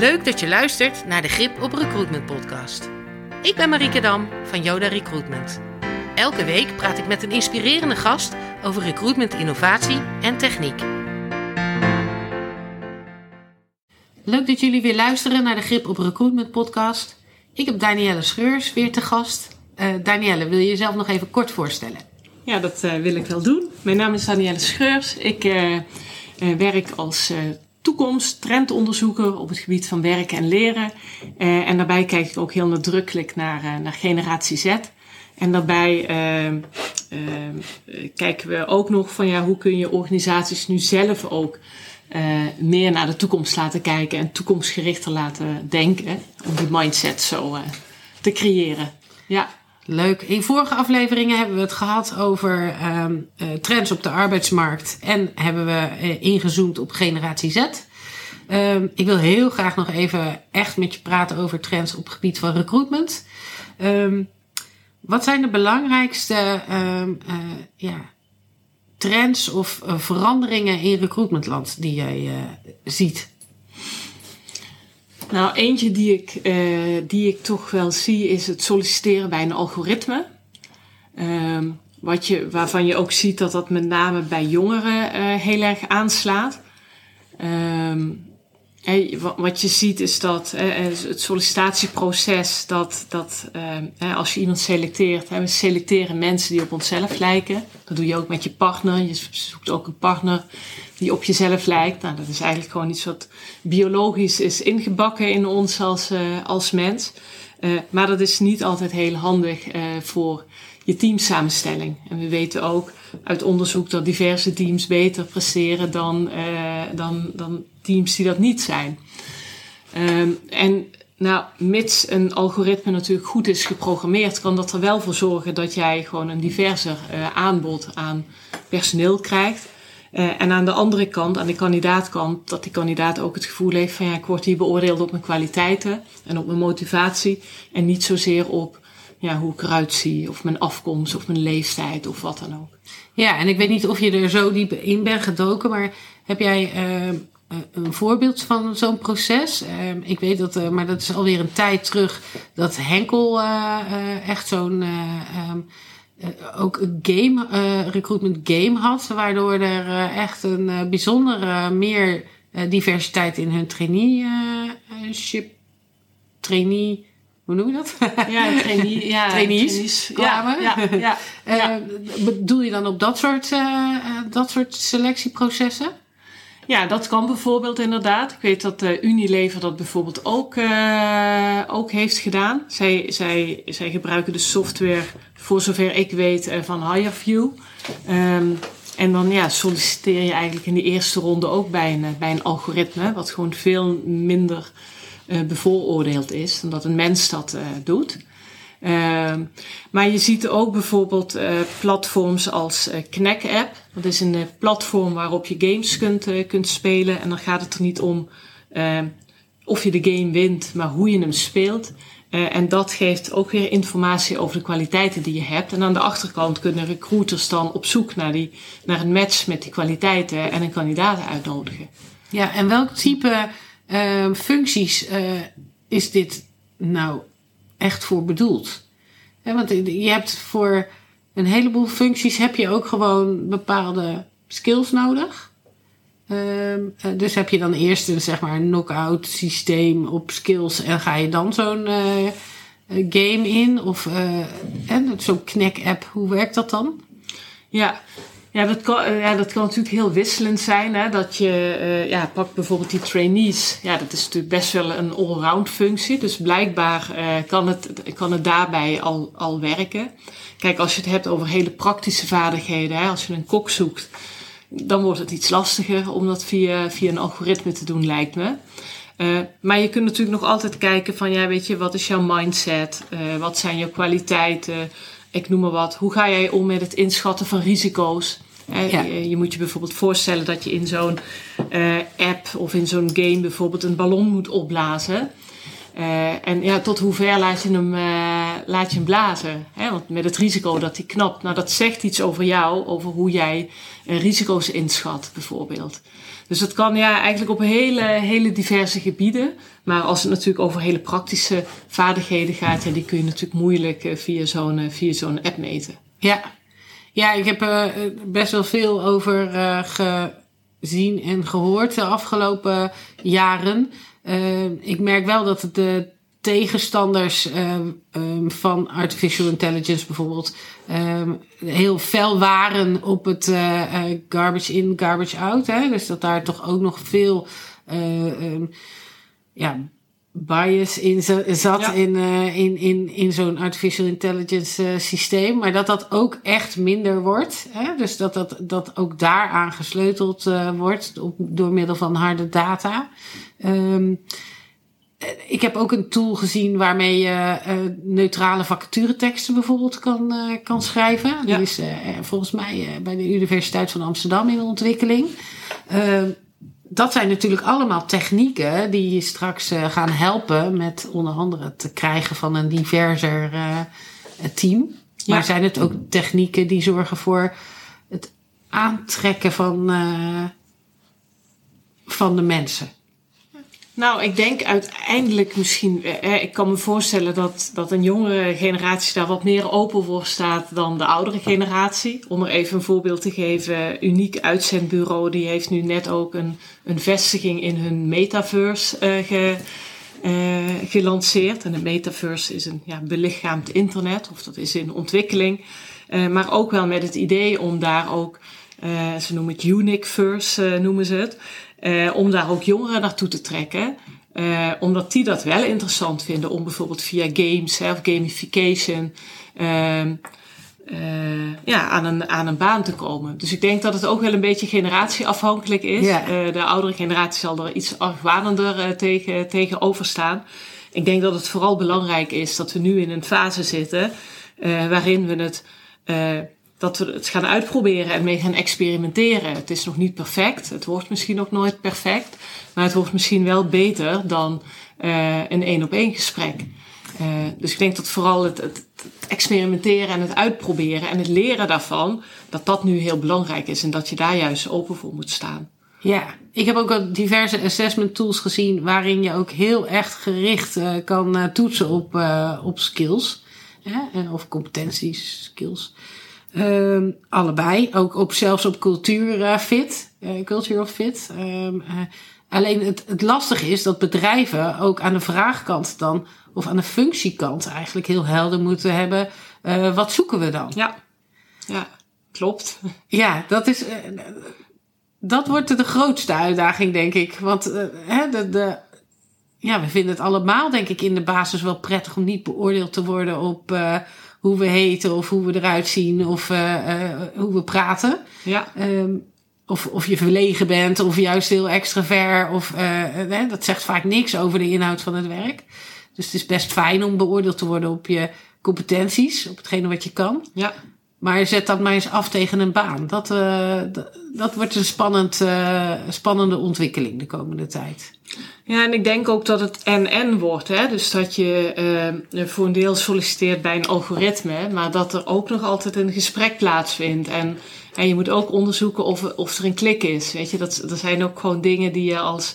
Leuk dat je luistert naar de Grip op Recruitment podcast. Ik ben Marieke Dam van Yoda Recruitment. Elke week praat ik met een inspirerende gast over recruitment innovatie en techniek. Leuk dat jullie weer luisteren naar de Grip op Recruitment podcast. Ik heb Danielle Scheurs weer te gast. Uh, Danielle, wil je jezelf nog even kort voorstellen? Ja, dat uh, wil ik wel doen. Mijn naam is Danielle Scheurs. Ik uh, werk als toekomst, trendonderzoeker op het gebied van werken en leren. Uh, en daarbij kijk ik ook heel nadrukkelijk naar, uh, naar generatie Z. En daarbij uh, kijken we ook nog van ja, hoe kun je organisaties nu zelf ook meer naar de toekomst laten kijken en toekomstgerichter laten denken. Om die mindset zo te creëren. Ja. Leuk. In vorige afleveringen hebben we het gehad over um, uh, trends op de arbeidsmarkt en hebben we uh, ingezoomd op generatie Z. Um, ik wil heel graag nog even echt met je praten over trends op het gebied van recruitment. Um, wat zijn de belangrijkste uh, ja, trends of veranderingen in recruitmentland die jij ziet? Nou, eentje die ik, uh, die ik toch wel zie is het solliciteren bij een algoritme. Um, wat je, waarvan je ook ziet dat dat met name bij jongeren uh, heel erg aanslaat. Um, Wat je ziet is dat het sollicitatieproces, dat, dat als je iemand selecteert, we selecteren mensen die op onszelf lijken. Dat doe je ook met je partner. Je zoekt ook een partner die op jezelf lijkt. Nou, dat is eigenlijk gewoon iets wat biologisch is ingebakken in ons als, uh, als mens. Uh, maar dat is niet altijd heel handig uh, voor je teamsamenstelling. En we weten ook uit onderzoek dat diverse teams beter presteren dan, dan, dan teams die dat niet zijn. Um, en nou, mits een algoritme natuurlijk goed is geprogrammeerd, kan dat er wel voor zorgen dat jij gewoon een diverser aanbod aan personeel krijgt. Uh, en aan de andere kant, aan de kandidaatkant, dat die kandidaat ook het gevoel heeft van ja, ik word hier beoordeeld op mijn kwaliteiten en op mijn motivatie. En niet zozeer op ja, hoe ik eruit zie, of mijn afkomst, of mijn leeftijd, of wat dan ook. Ja, en ik weet niet of je er zo diep in bent gedoken, maar heb jij uh, een voorbeeld van zo'n proces? Uh, ik weet dat, uh, maar dat is alweer een tijd terug, dat Henkel echt zo'n um, ook een game, recruitment game had, waardoor er echt een bijzondere meer diversiteit in hun traineeship, trainee, hoe noem je dat? Ja, trainee, ja trainees, kwamen. Ja, ja, ja, ja. bedoel je dan op dat soort, dat soort selectieprocessen? Ja, dat kan bijvoorbeeld inderdaad. Ik weet dat uh, Unilever dat bijvoorbeeld ook, ook heeft gedaan. Zij, zij, zij gebruiken de software, voor zover ik weet, van HireView. Um, en dan ja, solliciteer je eigenlijk in de eerste ronde ook bij een, bij een algoritme, wat gewoon veel minder bevooroordeeld is dan dat een mens dat doet. Uh, maar je ziet ook bijvoorbeeld uh, platforms als uh, Knack App. Dat is een platform waarop je games kunt, kunt spelen. En dan gaat het er niet om ehm, of je de game wint, maar hoe je hem speelt. en dat geeft ook weer informatie over de kwaliteiten die je hebt. En aan de achterkant kunnen recruiters dan op zoek naar, die, naar een match met die kwaliteiten en een kandidaat uitnodigen. Ja, en welk type ehm, functies is dit nou echt voor bedoeld. want je hebt voor een heleboel functies heb je ook gewoon bepaalde skills nodig. Ehm, eh, dus heb je dan eerst een zeg maar knock-out systeem op skills en ga je dan zo'n game in? Of zo'n Knack-app, hoe werkt dat dan? Ja, ja, dat kan, uh, ja, dat kan natuurlijk heel wisselend zijn. Hè? Dat je, uh, ja, pak bijvoorbeeld die trainees. Ja, dat is natuurlijk best wel een allround functie. Dus blijkbaar uh, kan, het, kan het daarbij al, al werken. Kijk, als je het hebt over hele praktische vaardigheden. Hè? Als je een kok zoekt, dan wordt het iets lastiger om dat via, via een algoritme te doen, lijkt me. maar je kunt natuurlijk nog altijd kijken van, ja, weet je, wat is jouw mindset? wat zijn jouw kwaliteiten? Ik noem maar wat. Hoe ga jij om met het inschatten van risico's? Ja. Je, moet je bijvoorbeeld voorstellen dat je in zo'n uh, app of in zo'n game bijvoorbeeld een ballon moet opblazen. Uh, en ja, tot hoe ver laat je hem, uh, laat je hem blazen. Hè? Want met het risico dat hij knapt. Nou, dat zegt iets over jou, over hoe jij uh, risico's inschat, bijvoorbeeld. Dus dat kan ja, eigenlijk op hele, hele diverse gebieden. Maar als het natuurlijk over hele praktische vaardigheden gaat, ja, die kun je natuurlijk moeilijk uh, via zo'n via zo'n app meten. Ja. ja, ik heb er best wel veel over gezien en gehoord de afgelopen jaren. ik merk wel dat de tegenstanders um, um, van artificial intelligence bijvoorbeeld um, heel fel waren op het uh, uh, garbage in, garbage out. Hè? Dus dat daar toch ook nog veel uh, ja, bias in zat ja. in, in, in, in zo'n artificial intelligence systeem. Maar dat dat ook echt minder wordt. Hè? Dus dat, dat, dat ook daaraan gesleuteld wordt op, door middel van harde data. Eh, ik heb ook een tool gezien waarmee je uh, neutrale vacatureteksten bijvoorbeeld kan, uh, kan schrijven. Die is uh, volgens mij bij de Universiteit van Amsterdam in ontwikkeling. dat zijn natuurlijk allemaal technieken die je straks gaan helpen met onder andere het krijgen van een diverser team. Ja. Maar zijn het ook technieken die zorgen voor het aantrekken van, van de mensen? Nou, ik denk uiteindelijk misschien. Eh, ik kan me voorstellen dat, dat een jongere generatie daar wat meer open voor staat dan de oudere generatie. Om er even een voorbeeld te geven. Uniek Uitzendbureau die heeft nu net ook een, een vestiging in hun metaverse uh, ge, uh, gelanceerd. En de metaverse is een ja, belichaamd internet, of dat is in ontwikkeling. Uh, maar ook wel met het idee om daar ook, ze noemen het Uniqueverse, noemen ze het. Uh, om daar ook jongeren naartoe te trekken. Uh, omdat die dat wel interessant vinden om bijvoorbeeld via games hè, of gamification uh, ja, aan, een, aan een baan te komen. Dus ik denk dat het ook wel een beetje generatieafhankelijk is. Yeah. de oudere generatie zal er iets argwanender tegen, tegenover staan. Ik denk dat het vooral belangrijk is dat we nu in een fase zitten waarin we het dat we het gaan uitproberen en mee gaan experimenteren. Het is nog niet perfect. Het wordt misschien ook nooit perfect. Maar het wordt misschien wel beter dan uh, een één op één gesprek. Uh, dus ik denk dat vooral het, het, experimenteren en het uitproberen en het leren daarvan, dat dat nu heel belangrijk is en dat je daar juist open voor moet staan. Ja, ik heb ook al diverse assessment tools gezien waarin je ook heel echt gericht uh, kan toetsen op, op skills. of competenties, skills. Um, allebei. Ook op, zelfs op cultuur uh, fit. Uh, culture of fit. Um, uh, alleen het, het lastige is dat bedrijven ook aan de vraagkant dan, of aan de functiekant eigenlijk heel helder moeten hebben. wat zoeken we dan? Ja, ja klopt. Ja, dat is. dat wordt de grootste uitdaging, denk ik. Want hè, de, de, ja, we vinden het allemaal, denk ik, in de basis wel prettig om niet beoordeeld te worden op hoe we heten of hoe we eruit zien of uh, uh, hoe we praten. Ja. Um, of, of je verlegen bent of juist heel extravert. Of, uh, dat zegt vaak niks over de inhoud van het werk. Dus het is best fijn om beoordeeld te worden op je competenties, op hetgene wat je kan. Ja. Maar zet dat maar eens af tegen een baan. Dat, uh, dat, wordt een spannend, uh, spannende ontwikkeling de komende tijd. Ja, en ik denk ook dat het en-en wordt. Hè? Dus dat je uh, voor een deel solliciteert bij een algoritme, maar dat er ook nog altijd een gesprek plaatsvindt. En, en je moet ook onderzoeken of, of er een klik is. Weet je, dat, dat zijn ook gewoon dingen die je als,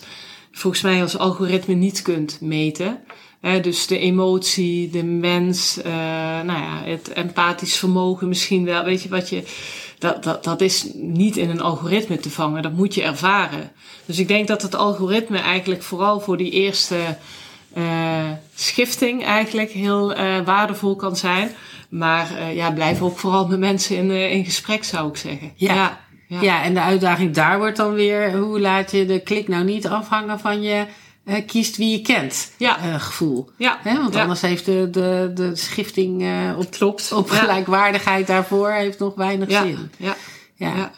volgens mij als algoritme niet kunt meten dus de emotie, de mens, uh, nou ja, het empathisch vermogen misschien wel. Weet je wat je. Dat, dat, dat is niet in een algoritme te vangen, dat moet je ervaren. Dus ik denk dat het algoritme eigenlijk vooral voor die eerste uh, schifting eigenlijk heel uh, waardevol kan zijn. Maar ja, blijf ook vooral met mensen in, in gesprek, zou ik zeggen. Ja. ja. Ja. ja, en de uitdaging daar wordt dan weer, hoe laat je de klik nou niet afhangen van je uh, kiest wie je kent ja. Uh, gevoel. Ja. Hè? Want ja. anders heeft de, de, de schifting uh, op, Klopt. op gelijkwaardigheid daarvoor heeft nog weinig ja. zin. Ja. Ja. ja.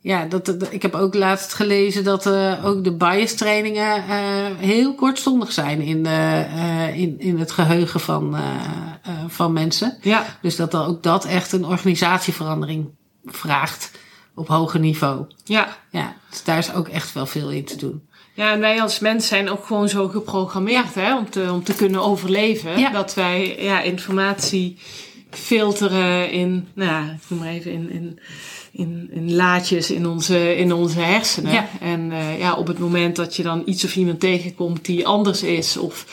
ja dat, dat, ik heb ook laatst gelezen dat ook de bias trainingen heel kortstondig zijn in, de, in, in het geheugen van, van mensen. Ja. Dus dat ook dat echt een organisatieverandering vraagt op hoger niveau. Ja. Ja, dus daar is ook echt wel veel in te doen. Ja, en wij als mens zijn ook gewoon zo geprogrammeerd hè, om, te, om te kunnen overleven. Ja. Dat wij ja, informatie filteren in, nou ja, ik noem maar even, in, in, in, in laadjes in onze, in onze hersenen. Ja. En eh, ja, op het moment dat je dan iets of iemand tegenkomt die anders is, of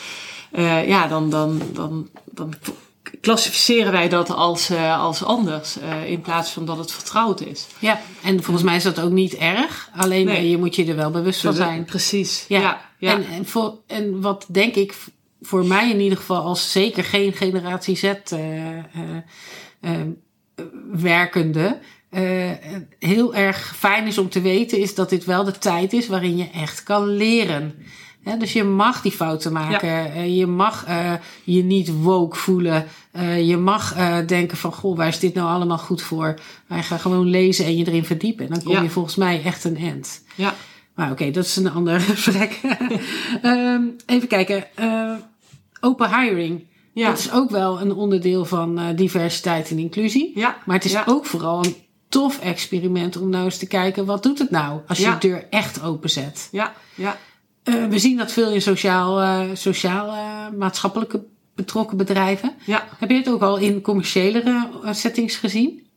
eh, ja, dan, dan, dan, dan klassificeren wij dat als, eh, als anders, eh, in plaats van dat het vertrouwd is. Ja, en volgens mij is dat ook niet erg. Alleen Nee. eh, je moet je er wel bewust van zijn. Precies. Ja, Ja, ja. En, en, voor, en wat denk ik voor mij in ieder geval als zeker geen generatie Z werkende. heel erg fijn is om te weten, is dat dit wel de tijd is waarin je echt kan leren. Dus je mag die fouten maken. Eh, je mag eh, je niet woke voelen. Eh, je mag denken van, goh, waar is dit nou allemaal goed voor? Wij gaan gewoon lezen en je erin verdiepen. En dan kom Ja. je volgens mij echt een end. ja. Maar oké, dat is een ander gesprek. Ehm, even kijken. Open hiring. Ja. Dat is ook wel een onderdeel van diversiteit en inclusie. Ja. Maar het is Ja. ook vooral een tof experiment om nou eens te kijken... wat doet het nou als je de deur echt openzet? Ja, ja. Eh, we zien dat veel in sociaal, eh, sociaal eh, maatschappelijke betrokken bedrijven. ja. Heb je het ook al in commerciëlere eh, settings gezien?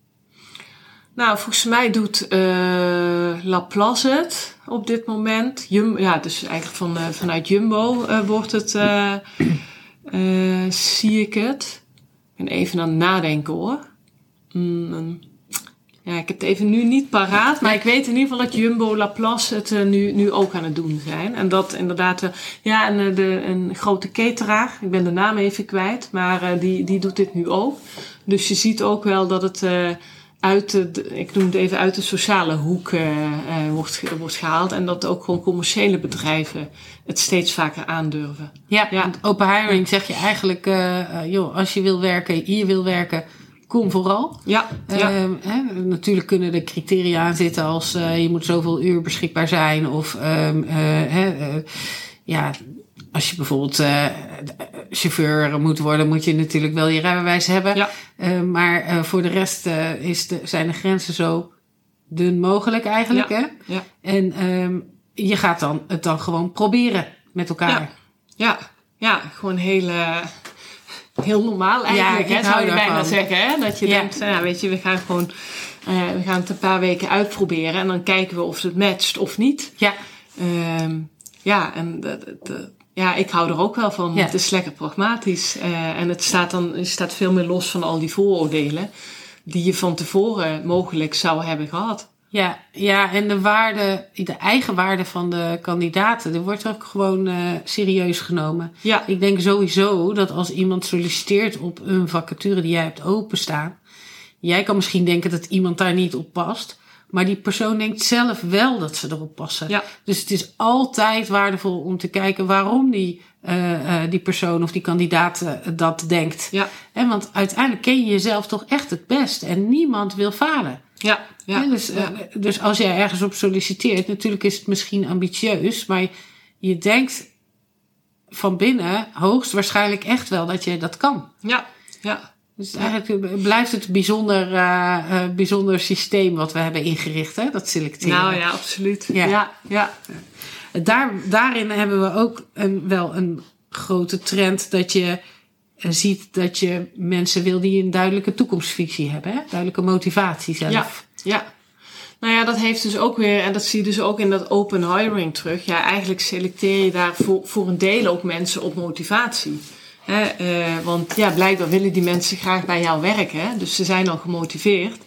Nou, volgens mij doet eh Laplace het op dit moment. Jum ja, dus eigenlijk van, vanuit Jumbo wordt het, zie ik het. Ben even aan het nadenken hoor. Mm, ja, ik heb het even nu niet paraat, maar ik weet in ieder geval dat Jumbo Laplace het eh, nu, nu ook aan het doen zijn. En dat inderdaad, eh, ja, en eh, de, een grote cateraar, ik ben de naam even kwijt, maar die, die doet dit nu ook. Dus je ziet ook wel dat het uit de, ik noem het even uit de sociale hoek wordt, wordt gehaald. En dat ook gewoon commerciële bedrijven het steeds vaker aandurven. Ja, Ja. open hiring zeg je eigenlijk... joh, als je wil werken, hier wil werken, kom vooral. Ja, ja, Ehm, hè, natuurlijk kunnen er criteria aan zitten als eh, je moet zoveel uur beschikbaar zijn. Of ehm, eh, eh, ja, als je bijvoorbeeld chauffeur moet worden, moet je natuurlijk wel je rijbewijs hebben. Ja. Eh, maar voor de rest is de, zijn de grenzen zo dun mogelijk eigenlijk. Ja. Hè? ja. En ehm, je gaat dan, het dan gewoon proberen met elkaar. Ja. Ja, ja, gewoon heel, eh, heel normaal eigenlijk, ik hè, zou je bijna daarvan. zeggen. Hè? Dat je Ja. denkt, nou, ja, weet je, we gaan gewoon eh, we gaan het een paar weken uitproberen en dan kijken we of het matcht of niet. Ja. Ehm, ja, en de, de- ja, ik hou er ook wel van. Ja. Het is lekker pragmatisch. eh, en het staat dan het staat veel meer los van al die vooroordelen die je van tevoren mogelijk zou hebben gehad. Ja, ja, en de waarde, de eigen waarde van de kandidaten, die wordt ook gewoon eh, serieus genomen. Ja, Ik denk sowieso dat als iemand solliciteert op een vacature die jij hebt openstaan, jij kan misschien denken dat iemand daar niet op past, maar die persoon denkt zelf wel dat ze erop passen. Ja. Dus het is altijd waardevol om te kijken waarom die, eh, eh, die persoon of die kandidaat dat denkt. ja, En want uiteindelijk ken je jezelf toch echt het best en niemand wil falen. Ja, ja. Dus, ja. eh, dus als jij ergens op solliciteert, natuurlijk is het misschien ambitieus, maar je, denkt van binnen hoogstwaarschijnlijk echt wel dat je dat kan. ja, ja. Dus eigenlijk blijft het een bijzonder, eh, eh, bijzonder systeem wat we hebben ingericht, hè, dat selecteren. Nou ja, absoluut. Ja. Ja, ja, Daar, daarin hebben we ook een, wel een grote trend dat je eh, ziet dat je mensen wil die een duidelijke toekomstvisie hebben, hè? duidelijke motivatie zelf. Ja, ja. Nou ja, dat heeft dus ook weer, en dat zie je dus ook in dat open hiring terug. Ja, eigenlijk selecteer je daar voor, voor een deel ook mensen op motivatie. Hè, eh, want ja, blijkbaar willen die mensen graag bij jou werken. Hè? Dus ze zijn al gemotiveerd.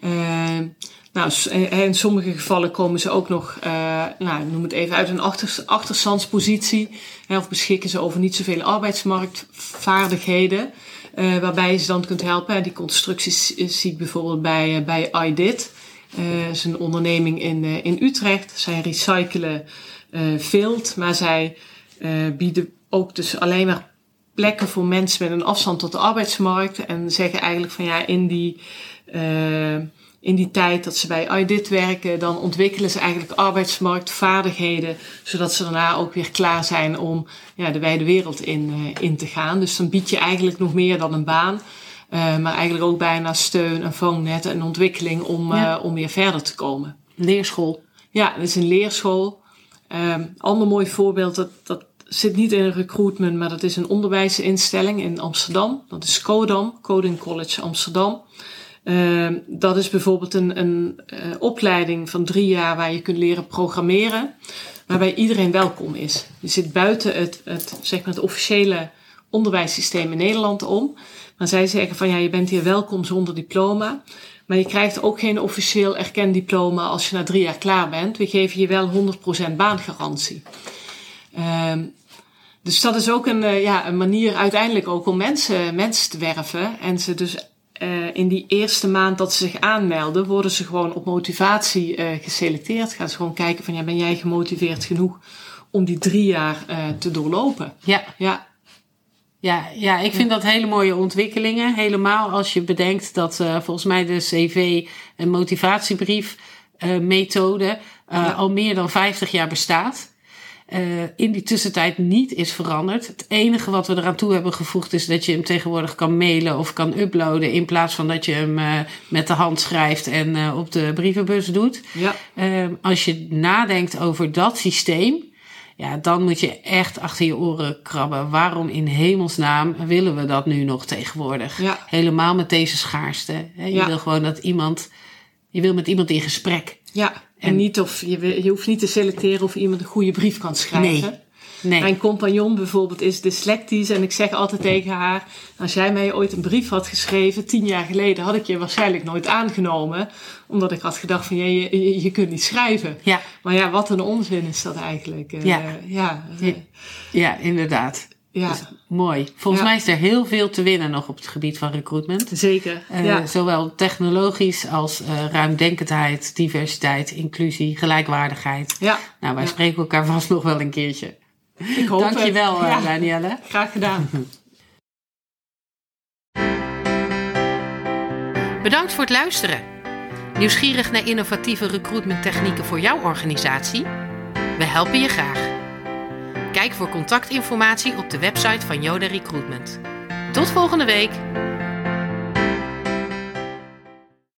Eh, nou, s- en in sommige gevallen komen ze ook nog, eh, nou, noem het even uit een achter, achterstandspositie. Hè, of beschikken ze over niet zoveel arbeidsmarktvaardigheden. eh, waarbij je ze dan kunt helpen. Die constructies eh, zie ik bijvoorbeeld bij, eh, bij iDit. Eh is een onderneming in, eh, in Utrecht. Zij recyclen eh vilt, maar zij eh, bieden ook dus alleen maar plekken voor mensen met een afstand tot de arbeidsmarkt. En zeggen eigenlijk van ja, in die, eh, in die tijd dat ze bij iDit werken, dan ontwikkelen ze eigenlijk arbeidsmarktvaardigheden, zodat ze daarna ook weer klaar zijn om ja, de wijde wereld in, eh, in te gaan. Dus dan bied je eigenlijk nog meer dan een baan. eh, maar eigenlijk ook bijna steun, een vangnet en ontwikkeling om, Ja. eh, om weer verder te komen. Leerschool. Ja, het is een leerschool. Um, ander mooi voorbeeld, dat, dat zit niet in recruitment, maar dat is een onderwijsinstelling in Amsterdam. Dat is CODAM, Coding College Amsterdam. Uh, dat is bijvoorbeeld een, een uh, opleiding van drie jaar waar je kunt leren programmeren, waarbij iedereen welkom is. Je zit buiten het, het, zeg maar het officiële onderwijssysteem in Nederland om. Maar zij zeggen van ja, je bent hier welkom zonder diploma. Maar je krijgt ook geen officieel erkend diploma als je na drie jaar klaar bent. We geven je wel 100% baangarantie. Um, dus dat is ook een, uh, ja, een manier uiteindelijk ook om mensen, mensen te werven. En ze dus uh, in die eerste maand dat ze zich aanmelden, worden ze gewoon op motivatie uh, geselecteerd. Gaan ze gewoon kijken van ja, ben jij gemotiveerd genoeg om die drie jaar te doorlopen? Ja. Ja. Ja, ja, ik vind dat hele mooie ontwikkelingen. Helemaal als je bedenkt dat volgens mij de CV- en motivatiebrief methode ja. al meer dan 50 jaar bestaat. In die tussentijd niet is veranderd. Het enige wat we eraan toe hebben gevoegd is dat je hem tegenwoordig kan mailen of kan uploaden. In plaats van dat je hem met de hand schrijft en op de brievenbus doet. Ja. als je nadenkt over dat systeem ja, dan moet je echt achter je oren krabben. Waarom in hemelsnaam willen we dat nu nog tegenwoordig? Ja. Helemaal met deze schaarste. Je Ja. wil gewoon dat iemand, je wil met iemand in gesprek. Ja, en, En- niet of je, je hoeft niet te selecteren of iemand een goede brief kan schrijven. Nee. Nee. Mijn compagnon bijvoorbeeld is dyslectisch en ik zeg altijd tegen haar: Als jij mij ooit een brief had geschreven, tien jaar geleden, had ik je waarschijnlijk nooit aangenomen. Omdat ik had gedacht: van je, je, je kunt niet schrijven. Ja, Maar ja, wat een onzin is dat eigenlijk. Eh, Ja. ja, inderdaad. Ja, Dus mooi. Volgens Ja. mij is er heel veel te winnen nog op het gebied van recruitment. zeker. Eh, ja. Zowel technologisch als eh ruimdenkendheid, diversiteit, inclusie, gelijkwaardigheid. ja, Nou, wij Ja. spreken elkaar vast nog wel een keertje. ik hoop het. Dankjewel, eh, Ja, Danielle. graag gedaan. Bedankt voor het luisteren. Nieuwsgierig naar innovatieve recruitmenttechnieken voor jouw organisatie? We helpen je graag. Kijk voor contactinformatie op de website van Yoda Recruitment. Tot volgende week!